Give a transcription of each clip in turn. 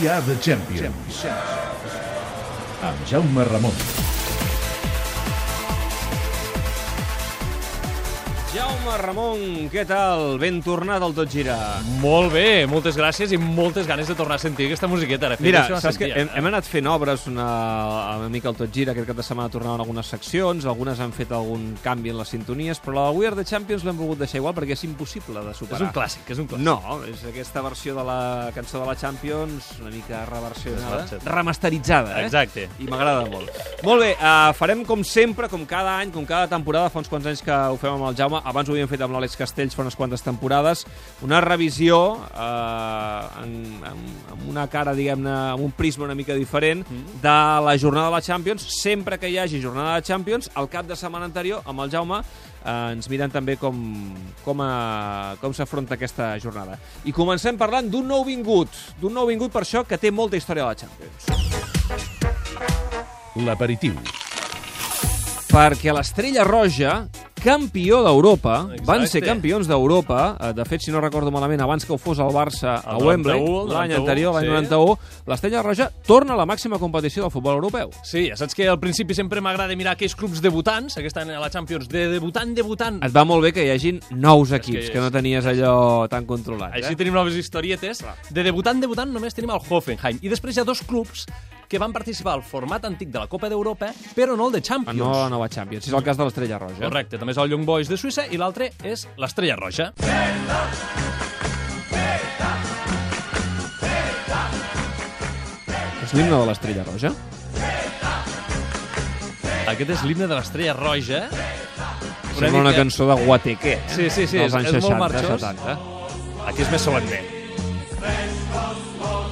We are the champions. Amb Jaume Ramon. Jaume Ramon, què tal? Ben tornat al Tot Gira. Molt bé, moltes gràcies i moltes ganes de tornar a sentir aquesta musiqueta. Ara, Mira, saps que hem, hem anat fent obres una, una mica al Tot Gira, aquest cap de setmana tornaven algunes seccions, algunes han fet algun canvi en les sintonies, però la We Are The Champions l'hem volgut deixar igual perquè és impossible de superar. És un clàssic, és un clàssic. No, és aquesta versió de la cançó de la Champions, una mica reversionada, remasteritzada, eh? Exacte. I m'agrada molt. Molt bé, uh, farem com sempre, com cada any, com cada temporada, fa uns quants anys que ho fem amb el Jaume, abans ho havíem fet amb l'Àlex Castells fa unes quantes temporades, una revisió uh, en, en, amb una cara, diguem-ne, amb un prisma una mica diferent de la jornada de la Champions. Sempre que hi hagi jornada de Champions, al cap de setmana anterior, amb el Jaume, eh, ens miren també com, com, a, com s'afronta aquesta jornada. I comencem parlant d'un nou vingut, d'un nou vingut per això que té molta història de la Champions. L'aperitiu. perquè l'Estrella Roja, campió d'Europa, van ser campions d'Europa, eh, de fet, si no recordo malament, abans que ho fos el Barça a El Wembley, 91, l'any 91, anterior, l'any sí. 91, l'Estrella Roja torna a la màxima competició del futbol europeu. Sí, ja saps que al principi sempre m'agrada mirar aquells clubs debutants, aquest any a la Champions, de debutant, debutant. Et va molt bé que hi hagin nous equips, que que, no tenies allò tan controlat. Així eh? tenim noves historietes. De debutant, debutant, només tenim el Hoffenheim. I després hi ha dos clubs que van participar al format antic de la Copa d'Europa, però no el de Ah, Champions. No la nova Champions, és el cas de l'Estrella Roja. Correcte, també és el Young Boys de Suïssa i l'altre és l'Estrella Roja. És l'himne de l'Estrella Roja? Aquest és l'himne de l'Estrella Roja. Sembla una cançó de Guateque, eh? Sí, sí, sí, és- anys és molt 60, marxós. 70. Aquí és més solemne.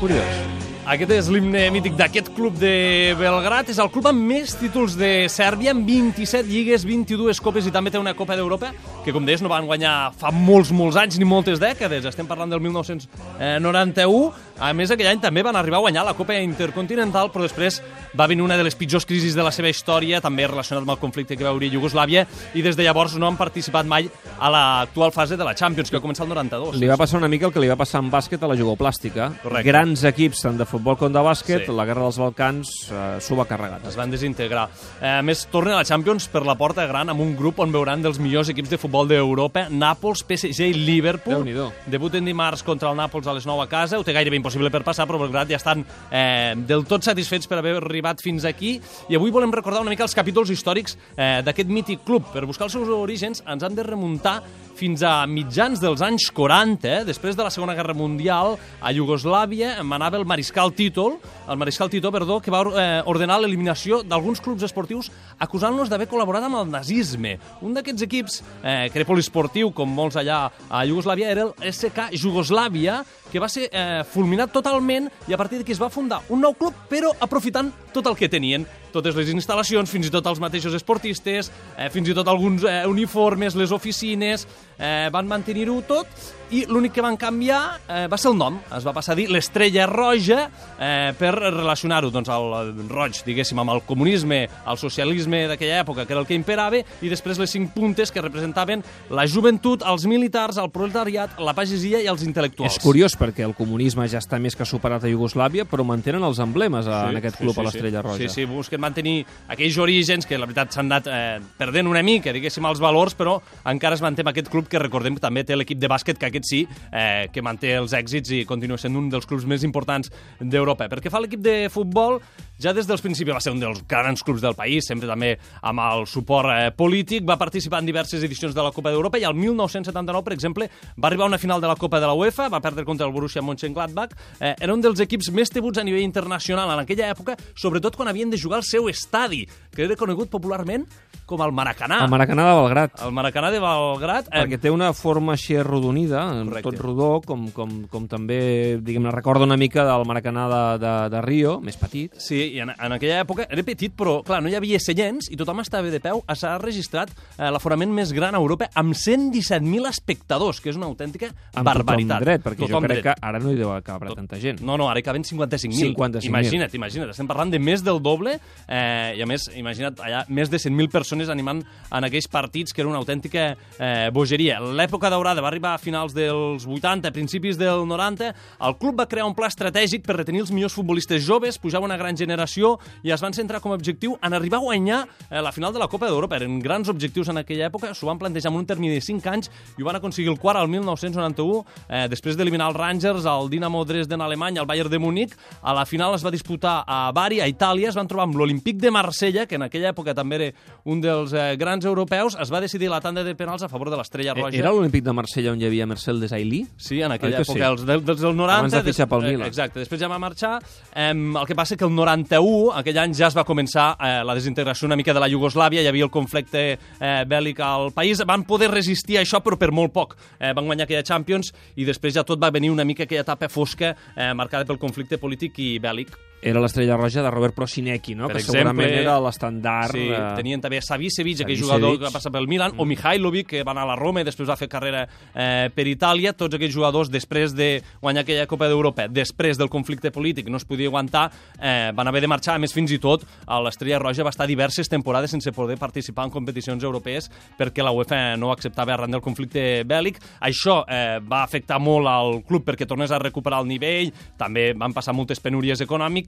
Curiós. Aquest és l'himne mític d'aquest club de Belgrat. És el club amb més títols de Sèrbia, amb 27 lligues, 22 copes i també té una Copa d'Europa, que com deies no van guanyar fa molts, molts anys ni moltes dècades. Estem parlant del 1991. A més, aquell any també van arribar a guanyar la Copa Intercontinental, però després va venir una de les pitjors crisis de la seva història, també relacionat amb el conflicte que va obrir Iugoslàvia, i des de llavors no han participat mai a l'actual fase de la Champions, que va començar el 92. Li va passar una mica el que li va passar en bàsquet a la jugoplàstica. Correcte. Grans equips, tant de futbol com de bàsquet, Sí. la Guerra dels Balcans eh, s'ho va carregar. es van desintegrar. Eh, a més, tornen a la Champions per la porta gran amb un grup on veuran dels millors equips de futbol d'Europa, Nàpols, PSG i Liverpool. Debuten dimarts contra el Nàpols a les 9 a casa, ho té gairebé impossible per passar, però Belgrat ja estan eh, del tot satisfets per haver arribat fins aquí, i avui volem recordar una mica els capítols històrics eh, d'aquest mític club. Per buscar els seus orígens ens han de remuntar fins a mitjans dels anys 40, eh? després de la Segona Guerra Mundial, a Iugoslàvia manava el mariscal Títol, el mariscal Tito, perdó, que va eh, ordenar l'eliminació d'alguns clubs esportius acusant-los d'haver col·laborat amb el nazisme. Un d'aquests equips, eh, que era poliesportiu, com molts allà a Iugoslàvia, era el SK Jugoslàvia, que va ser eh, fulminat totalment i a partir d'aquí es va fundar un nou club, però aprofitant tot el que tenien totes les instal·lacions, fins i tot els mateixos esportistes, eh, fins i tot alguns eh, uniformes, les oficines, eh, van mantenir-ho tot i l'únic que van canviar eh, va ser el nom. Es va passar a dir l'Estrella Roja eh, per relacionar-ho doncs, al al roig, diguéssim, amb el comunisme, el socialisme d'aquella època, que era el que imperava, i després les cinc puntes que representaven la joventut, els militars, el proletariat, la pagesia i els intel·lectuals. És curiós perquè el comunisme ja està més que superat a Iugoslàvia, però mantenen els emblemes a, en aquest club, a l'Estrella Roja. Sí, sí, busquen mantenir aquells orígens que, la veritat, s'han anat eh, perdent una mica, diguéssim, els valors, però encara es manté amb aquest club que recordem que també té l'equip de bàsquet, que aquest sí, eh, que manté els èxits i continua sent un dels clubs més importants d'Europa. Perquè fa l'equip de futbol, ja des dels principis va ser un dels grans clubs del país, sempre també amb el suport eh, polític, va participar en diverses edicions de la Copa d'Europa i el 1979, per exemple, va arribar a una final de la Copa de la UEFA, va perdre contra el Borussia Mönchengladbach, eh, era un dels equips més tebuts a nivell internacional en aquella època, sobretot quan havien de jugar al seu estadi, que era conegut popularment com el Maracanà. El Maracanà de Belgrat. El Maracanà de Belgrat. eh, perquè té una forma així arrodonida, Correcte. tot rodó, com, com, com també, diguem-ne, recorda una mica del Maracanà de, de, de Rio, més petit. Sí, i en, en aquella època era petit, però clar, no hi havia seients i tothom estava de peu. S'ha registrat eh, l'aforament més gran a Europa amb 117.000 espectadors, que és una autèntica Amb barbaritat. tothom dret, perquè Tothom jo crec dret. que ara no hi deu cabre tanta gent. No, no, ara hi caben 55.000. 55.000. Imagina't, imagina't. Estem parlant de més del doble eh, i a més, imagina't, allà més de 100.000 persones animant en aquells partits que era una autèntica eh, bogeria. L'època daurada va arribar a finals dels 80, principis del 90, el club va crear un pla estratègic per retenir els millors futbolistes joves, pujava una gran generació i es van centrar com a objectiu en arribar a guanyar eh, la final de la Copa d'Europa. Eren grans objectius en aquella època, s'ho van plantejar en un termini de 5 anys i ho van aconseguir el quart al 1991, eh, després d'eliminar els Rangers, el Dinamo Dresden alemany, el Bayern de Múnich. A la final es va disputar a Bari, a Itàlia, es van trobar amb l'Olímpic de Marsella, que en aquella època també era un dels eh, grans europeus, es va decidir la tanda de penals a favor de l'Estrella Eh, Roja. Era l'Olímpic de Marsella on hi havia Marcel Desailly? Sí, en aquella època, sí? els de, dels del 90... Abans de fitxar pel eh, Milan. Exacte, després ja va marxar. Eh, el que passa que el 91, aquell any, ja es va començar eh, la desintegració una mica de la Iugoslàvia, hi havia el conflicte eh, bèl·lic al país. Van poder resistir a això, però per molt poc. Eh, van guanyar aquella Champions i després ja tot va venir una mica aquella etapa fosca eh, marcada pel conflicte polític i bèl·lic. Era l'Estrella Roja de Robert Prosinecki, no? Per que exemple, segurament era l'estandard... Sí, eh, tenien també Savicevic, aquell jugador que va passar pel Milan, o Mihailovic, que va anar a la Roma i després va fer carrera eh, per Itàlia. Tots aquells jugadors, després de guanyar aquella Copa d'Europa, després del conflicte polític, no es podia aguantar, eh, van haver de marxar. A més, fins i tot, l'Estrella Roja va estar diverses temporades sense poder participar en competicions europees perquè la UEFA no ho acceptava arran del conflicte bèl·lic. Això eh, va afectar molt al club perquè tornés a recuperar el nivell, també van passar moltes penúries econòmiques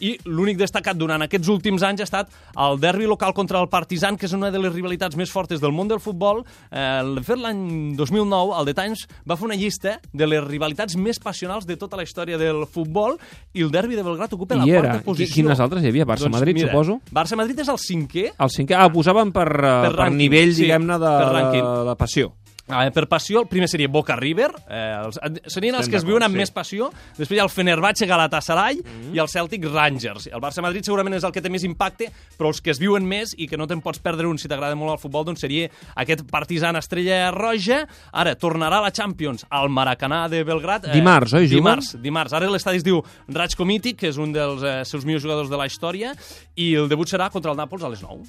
i l'únic destacat durant aquests últims anys ha estat el derbi local contra el Partizan, que és una de les rivalitats més fortes del món del futbol. Eh, fet, l'any 2009, el The Times va fer una llista de les rivalitats més passionals de tota la història del futbol i el derbi de Belgrat ocupa la I quarta era. posició. Quines altres hi havia? Barça-Madrid, mira, suposo? Barça-Madrid és el cinquè, El cinquè... Ah, posaven per, per, per rànquing, nivell, sí, diguem-ne, per de, de passió. Eh, per passió, el primer seria Boca River, eh, els, eh, serien els que es viuen amb sí. més passió, després hi ha el Fenerbahce Galatasaray mm. i el Celtic Rangers. El Barça-Madrid segurament és el que té més impacte, però els que es viuen més i que no te'n pots perdre un si t'agrada molt el futbol, doncs seria aquest partisan Estrella Roja. Ara, tornarà a la Champions al Maracanà de Belgrat. Dimarts, oi, juguen? Dimarts, dimarts. Ara l'estadi es diu Ratko Mitic, que és un dels eh, seus millors jugadors de la història, i el debut serà contra el Nàpols a les 9.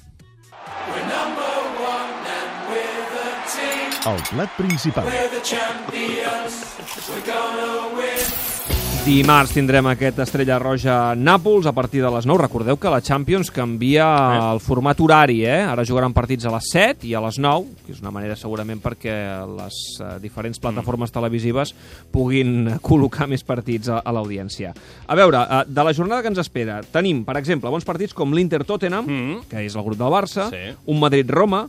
El plat principal. Dimarts tindrem aquest Estrella Roja Nàpols a partir de les 9. Recordeu que la Champions canvia Eh. el format horari, eh? Ara jugaran partits a les 7 i a les 9, que és una manera segurament perquè les eh, diferents plataformes televisives puguin col·locar més partits a, a l'audiència. A veure, eh, de la jornada que ens espera, tenim, per exemple, bons partits com l'Inter-Tottenham, Mm. que és el grup del Barça, Sí. un Madrid-Roma,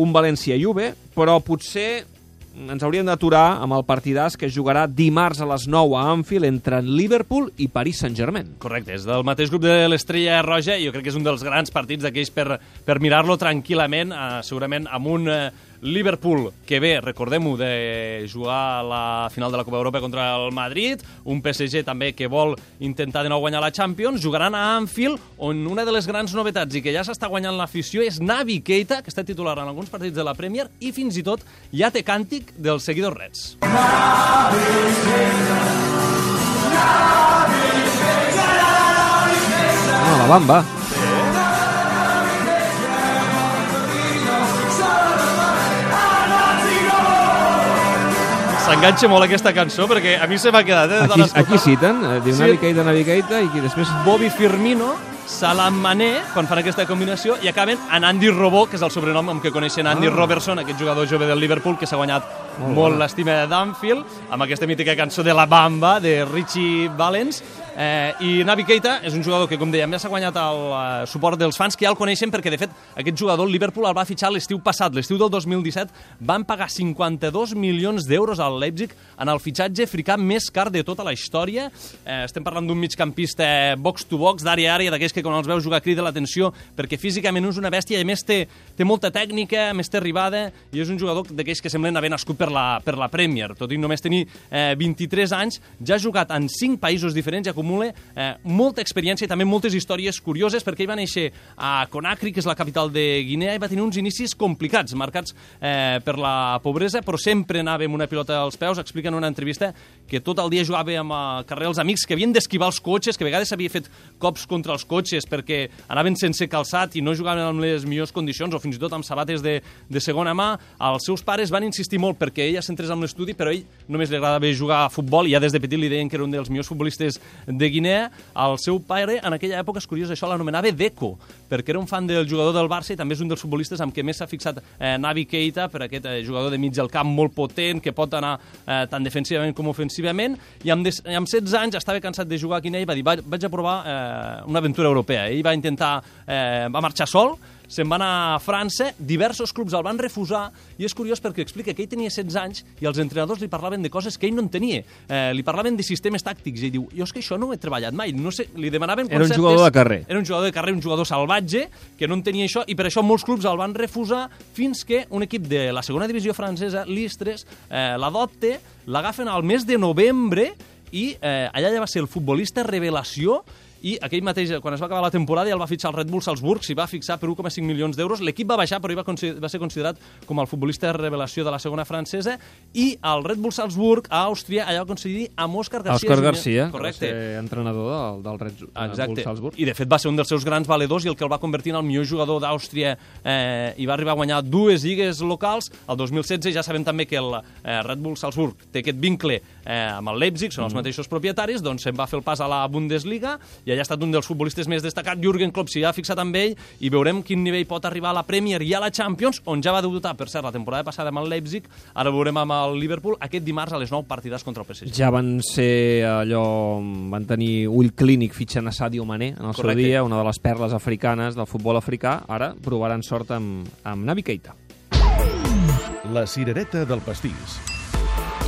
un València-Juve, però potser ens hauríem d'aturar amb el partidàs que es jugarà dimarts a les 9 a Anfield entre Liverpool i Paris Saint-Germain. Correcte, és del mateix grup de l'Estrella Roja i jo crec que és un dels grans partits d'aquells per, per mirar-lo tranquil·lament, eh, segurament amb un eh, Liverpool que ve, recordem-ho, de jugar a la final de la Copa Europa contra el Madrid, un PSG també que vol intentar de nou guanyar la Champions, jugaran a Anfield, on una de les grans novetats i que ja s'està guanyant l'afició és Navi Keita, que està titular en alguns partits de la Premier, i fins i tot ja té càntic dels seguidors reds. No, la bamba. S'enganxa molt aquesta cançó perquè a mi se m'ha quedat. Eh, Aquí, aquí citen, eh, diu Sí. Navigator, Navigator, i després... Bobby Firmino, Salam Mané, quan fan aquesta combinació, i acaben en Andy Robó, que és el sobrenom amb què coneixen Andy Ah. Robertson, aquest jugador jove del Liverpool que s'ha guanyat Molt molt, l'estima d'Anfield, amb aquesta mítica cançó de La Bamba, de Richie Valens. Eh, I Navi Keita és un jugador que, com dèiem, ja s'ha guanyat el eh, suport dels fans, que ja el coneixen perquè, de fet, aquest jugador, el Liverpool, el va fitxar l'estiu passat, l'estiu del 2017, van pagar 52 milions d'euros al Leipzig en el fitxatge africà més car de tota la història. Eh, estem parlant d'un migcampista box-to-box, d'àrea a àrea, d'aquells que quan els veus jugar crida l'atenció, perquè físicament és una bèstia i a més té, té molta tècnica, a més té arribada, i és un jugador d'aquells que semblen haver nascut per la, per la Premier. Tot i només tenir eh, 23 anys, ja ha jugat en 5 països diferents i acumula eh, molta experiència i també moltes històries curioses, perquè ell va néixer a Conakry, que és la capital de Guinea, i va tenir uns inicis complicats, marcats eh, per la pobresa, però sempre anava amb una pilota als peus. Explica en una entrevista que tot el dia jugava amb el carrer els amics, que havien d'esquivar els cotxes, que a vegades s'havia fet cops contra els cotxes perquè anaven sense calçat i no jugaven en les millors condicions, o fins i tot amb sabates de, de segona mà. Els seus pares van insistir molt perquè ella s'entrés en l'estudi, però ell només li agradava jugar a futbol i ja des de petit li deien que era un dels millors futbolistes de Guinea. El seu pare, en aquella època, és curiós, això l'anomenava Deco, perquè era un fan del jugador del Barça i també és un dels futbolistes amb què més s'ha fixat eh, Navi Keita, per aquest eh, jugador de mig del camp molt potent, que pot anar eh, tant defensivament com ofensivament, i amb, des, amb 16 anys estava cansat de jugar a i va dir, "Va- vaig a provar eh, una aventura europea. Ell va intentar, eh, va marxar sol, se'n va anar a França, diversos clubs el van refusar, i és curiós perquè explica que ell tenia 16 anys i els entrenadors li parlaven de coses que ell no en tenia. Eh, li parlaven de sistemes tàctics, i ell diu, jo és que això no ho he treballat mai, no sé, li demanaven Era un jugador de carrer. Era un jugador de carrer, un jugador salvatge, que no en tenia això, i per això molts clubs el van refusar fins que un equip de la segona divisió francesa, l'Istres, eh, l'adopte, l'agafen al mes de novembre i eh, allà ja va ser el futbolista revelació i aquell mateix, quan es va acabar la temporada, ja el va fitxar el Red Bull Salzburg, s'hi va fixar per 1,5 milions d'euros. L'equip va baixar, però va, va ser considerat com el futbolista de revelació de la segona francesa, i el Red Bull Salzburg, a Àustria, allà va coincidir amb Òscar García. Òscar. Garcia, Correcte. que va ser entrenador del, del Red Bull Exacte. Salzburg. I de fet va ser un dels seus grans valedors i el que el va convertir en el millor jugador d'Àustria eh, i va arribar a guanyar dues lligues locals. El 2016 ja sabem també que el eh, Red Bull Salzburg té aquest vincle eh, amb el Leipzig, són els mateixos propietaris, doncs se'n va fer el pas a la Bundesliga i allà ha estat un dels futbolistes més destacats. Jürgen Klopp s'hi ha fixat amb ell i veurem quin nivell pot arribar a la Premier i a la Champions, on ja va debutar, per cert, la temporada passada amb el Leipzig, ara veurem amb el Liverpool, aquest dimarts a les 9 partides contra el PSG. Ja van ser allò... van tenir ull clínic fitxant a Sadio Mané en el Correcte. seu dia, una de les perles africanes del futbol africà. Ara provaran sort amb, amb Navi Keita. La cirereta del pastís.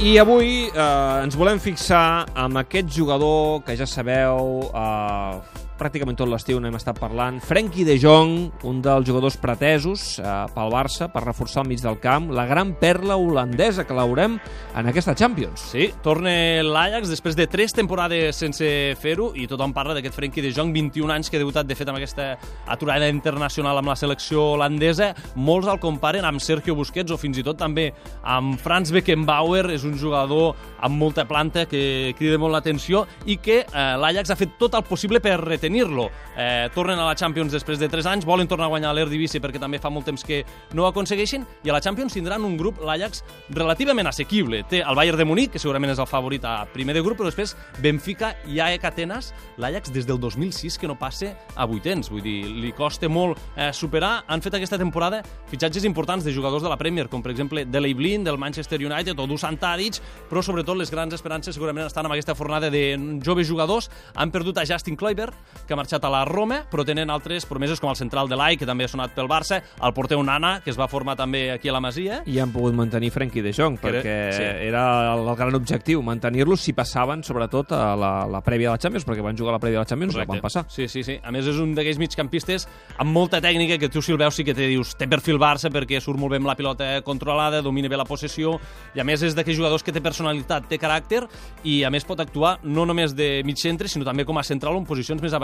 I avui eh, ens volem fixar amb aquest jugador que ja sabeu, eh, pràcticament tot l'estiu n'hem estat parlant, Frenkie de Jong, un dels jugadors pretesos eh, pel Barça per reforçar el mig del camp, la gran perla holandesa que l'haurem en aquesta Champions. Sí, torna l'Ajax després de tres temporades sense fer-ho i tothom parla d'aquest Frenkie de Jong, 21 anys que ha debutat de fet amb aquesta aturada internacional amb la selecció holandesa. Molts el comparen amb Sergio Busquets o fins i tot també amb Franz Beckenbauer, és un jugador amb molta planta que crida molt l'atenció i que eh, l'Ajax ha fet tot el possible per retenir-lo. Eh, tornen a la Champions després de 3 anys, volen tornar a guanyar l'Eredivisie perquè també fa molt temps que no ho aconsegueixin i a la Champions tindran un grup, l'Ajax, relativament assequible. Té el Bayern de Munic, que segurament és el favorit a primer de grup, però després Benfica i AEK Atenes, l'Ajax des del 2006 que no passe a vuitens. Vull dir, li costa molt eh, superar. Han fet aquesta temporada fitxatges importants de jugadors de la Premier, com per exemple Delay Blind del Manchester United o Dusan Tadic, però sobretot les grans esperances segurament estan en aquesta fornada de joves jugadors. Han perdut a Justin Kluivert, que ha marxat a la Roma, però tenen altres promeses com el central de l'AI, que també ha sonat pel Barça, el porter Onana, que es va formar també aquí a la Masia. I han pogut mantenir Frenkie de Jong, Que era- perquè sí. era el, el gran objectiu, mantenir-los si passaven, sobretot, a la, la prèvia de la Champions, perquè van jugar a la prèvia de la Champions i la van passar. Sí, sí, sí. A més, és un d'aquells migcampistes amb molta tècnica que tu, si el veus, sí que te dius té perfil Barça perquè surt molt bé amb la pilota controlada, domina bé la possessió, i a més és d'aquells jugadors que té personalitat, té caràcter, i a més pot actuar no només de mig centre, sinó també com a central o en posicions més avançades.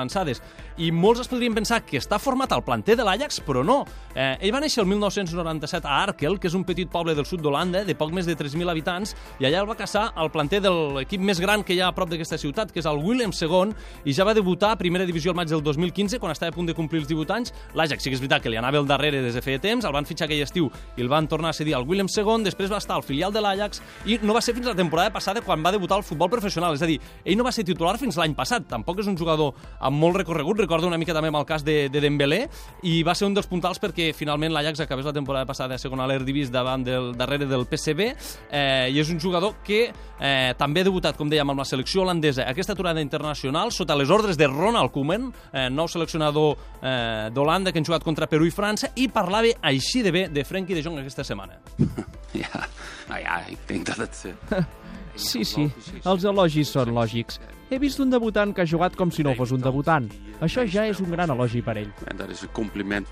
I molts es podrien pensar que està format al planter de l'Ajax, però no. Eh, ell va néixer el 1997 a Arkel, que és un petit poble del sud d'Holanda, de poc més de 3.000 habitants, i allà el va caçar al planter de l'equip més gran que hi ha a prop d'aquesta ciutat, que és el Willem II, i ja va debutar a primera divisió al maig del 2015, quan estava a punt de complir els 18 anys. L'Ajax sí que és veritat que li anava al darrere des de feia temps, el van fitxar aquell estiu i el van tornar a cedir al Willem II, després va estar al filial de l'Ajax i no va ser fins la temporada passada quan va debutar al futbol professional, és a dir, ell no va ser titular fins l'any passat, tampoc és un jugador amb molt recorregut, recordo una mica també amb el cas de, de Dembélé, i va ser un dels puntals perquè finalment l'Ajax acabés la temporada passada a segona l'Eredivis davant del darrere del PSV, eh, i és un jugador que eh, també ha debutat, com dèiem, amb la selecció holandesa. Aquesta aturada internacional sota les ordres de Ronald Koeman, eh, nou seleccionador eh, d'Holanda que han jugat contra Perú i França, i parlava així de bé de Frenkie de Jong aquesta setmana. Ja, nou ja, ik denk dat het... Sí, sí, els elogis són lògics. He vist un debutant que ha jugat com si no fos un debutant. Això ja és un gran elogi per ell. En dat is een compliment.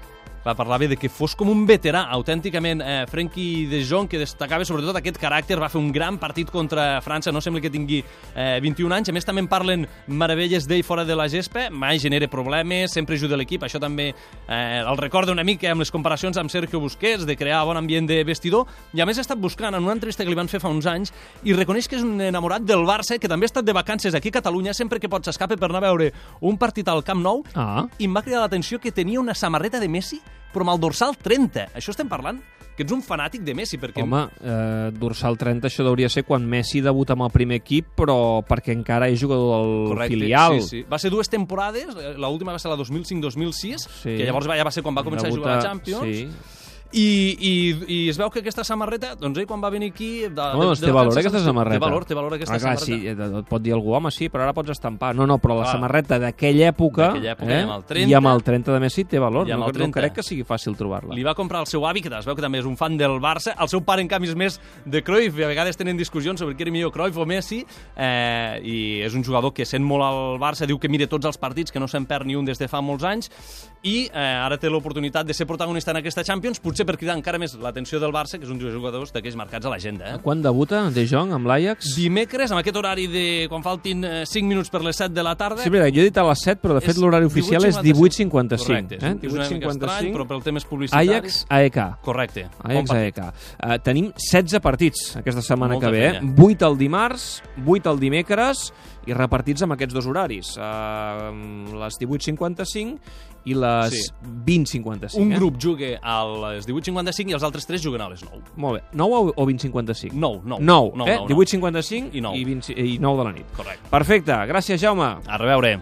Va parlar bé de que fos com un veterà, autènticament eh, Frenkie de Jong, que destacava sobretot aquest caràcter, va fer un gran partit contra França, no sembla que tingui eh, 21 anys, a més també en parlen meravelles d'ell fora de la gespa, mai genera problemes, sempre ajuda l'equip, això també eh, el recorda una mica amb les comparacions amb Sergio Busquets, de crear bon ambient de vestidor, i a més ha estat buscant en una entrevista que li van fer fa uns anys, i reconeix que és un enamorat del Barça, que també ha estat de vacances aquí a Catalunya, sempre que pot s'escape per anar a veure un partit al Camp Nou, Ah. i em va cridar l'atenció que tenia una samarreta de Messi però amb el dorsal 30. Això estem parlant? Que ets un fanàtic de Messi, perquè... Home, eh, dorsal 30 això hauria ser quan Messi debuta amb el primer equip, però perquè encara és jugador del Correcte, filial. Sí, sí. Va ser dues temporades, eh, l'última va ser la 2005-2006, Sí. que llavors ja va ser quan va començar a jugar a la Champions. Sí. I, i, I es veu que aquesta samarreta, doncs ell quan va venir aquí... De, No, doncs té valor, aquesta samarreta. Té valor, té valor aquesta ah, clar, samarreta. sí, eh, et pot dir algú, home, sí, però ara pots estampar. No, no, però la Clar. samarreta d'aquella època, època, eh, i amb el 30, i amb el 30 de Messi té valor. No, no 30. crec que sigui fàcil trobar-la. Li va comprar el seu avi, que es veu que també és un fan del Barça. El seu pare, en canvi, és més de Cruyff. I a vegades tenen discussions sobre qui era millor, Cruyff o Messi. Eh, I és un jugador que sent molt al Barça, diu que mira tots els partits, que no se'n perd ni un des de fa molts anys. I eh, ara té l'oportunitat de ser protagonista en aquesta Champions, potser per cridar encara més l'atenció del Barça, que és un dels jugadors d'aquells marcats a l'agenda. Eh? Quan debuta De Jong amb l'Ajax? Dimecres, amb aquest horari de quan faltin eh, 5 minuts per les 7 de la tarda, Sí, mira, jo he dit a les 7, però de fet És l'horari oficial és 18.55. Correcte, eh? és una mica estrany, però pel temes publicitaris... Ajax AEK. Correcte. Ajax. AEK. Uh, tenim 16 partits aquesta setmana Molta que ve. feina. Eh? 8 el dimarts, 8 el dimecres i repartits amb aquests dos horaris. Uh, les 18.55 i les Sí. 20.55. Un eh? grup juga a les 18.55 i els altres 3 juguen a les 9. Molt bé. 9 o 20.55? 9, 9. 9, nou, eh? nou, nou. 18.55 I nou. i, 20, i 9 de la nit. Correcte. Perfecte. Gràcies, Jaume. A reveure.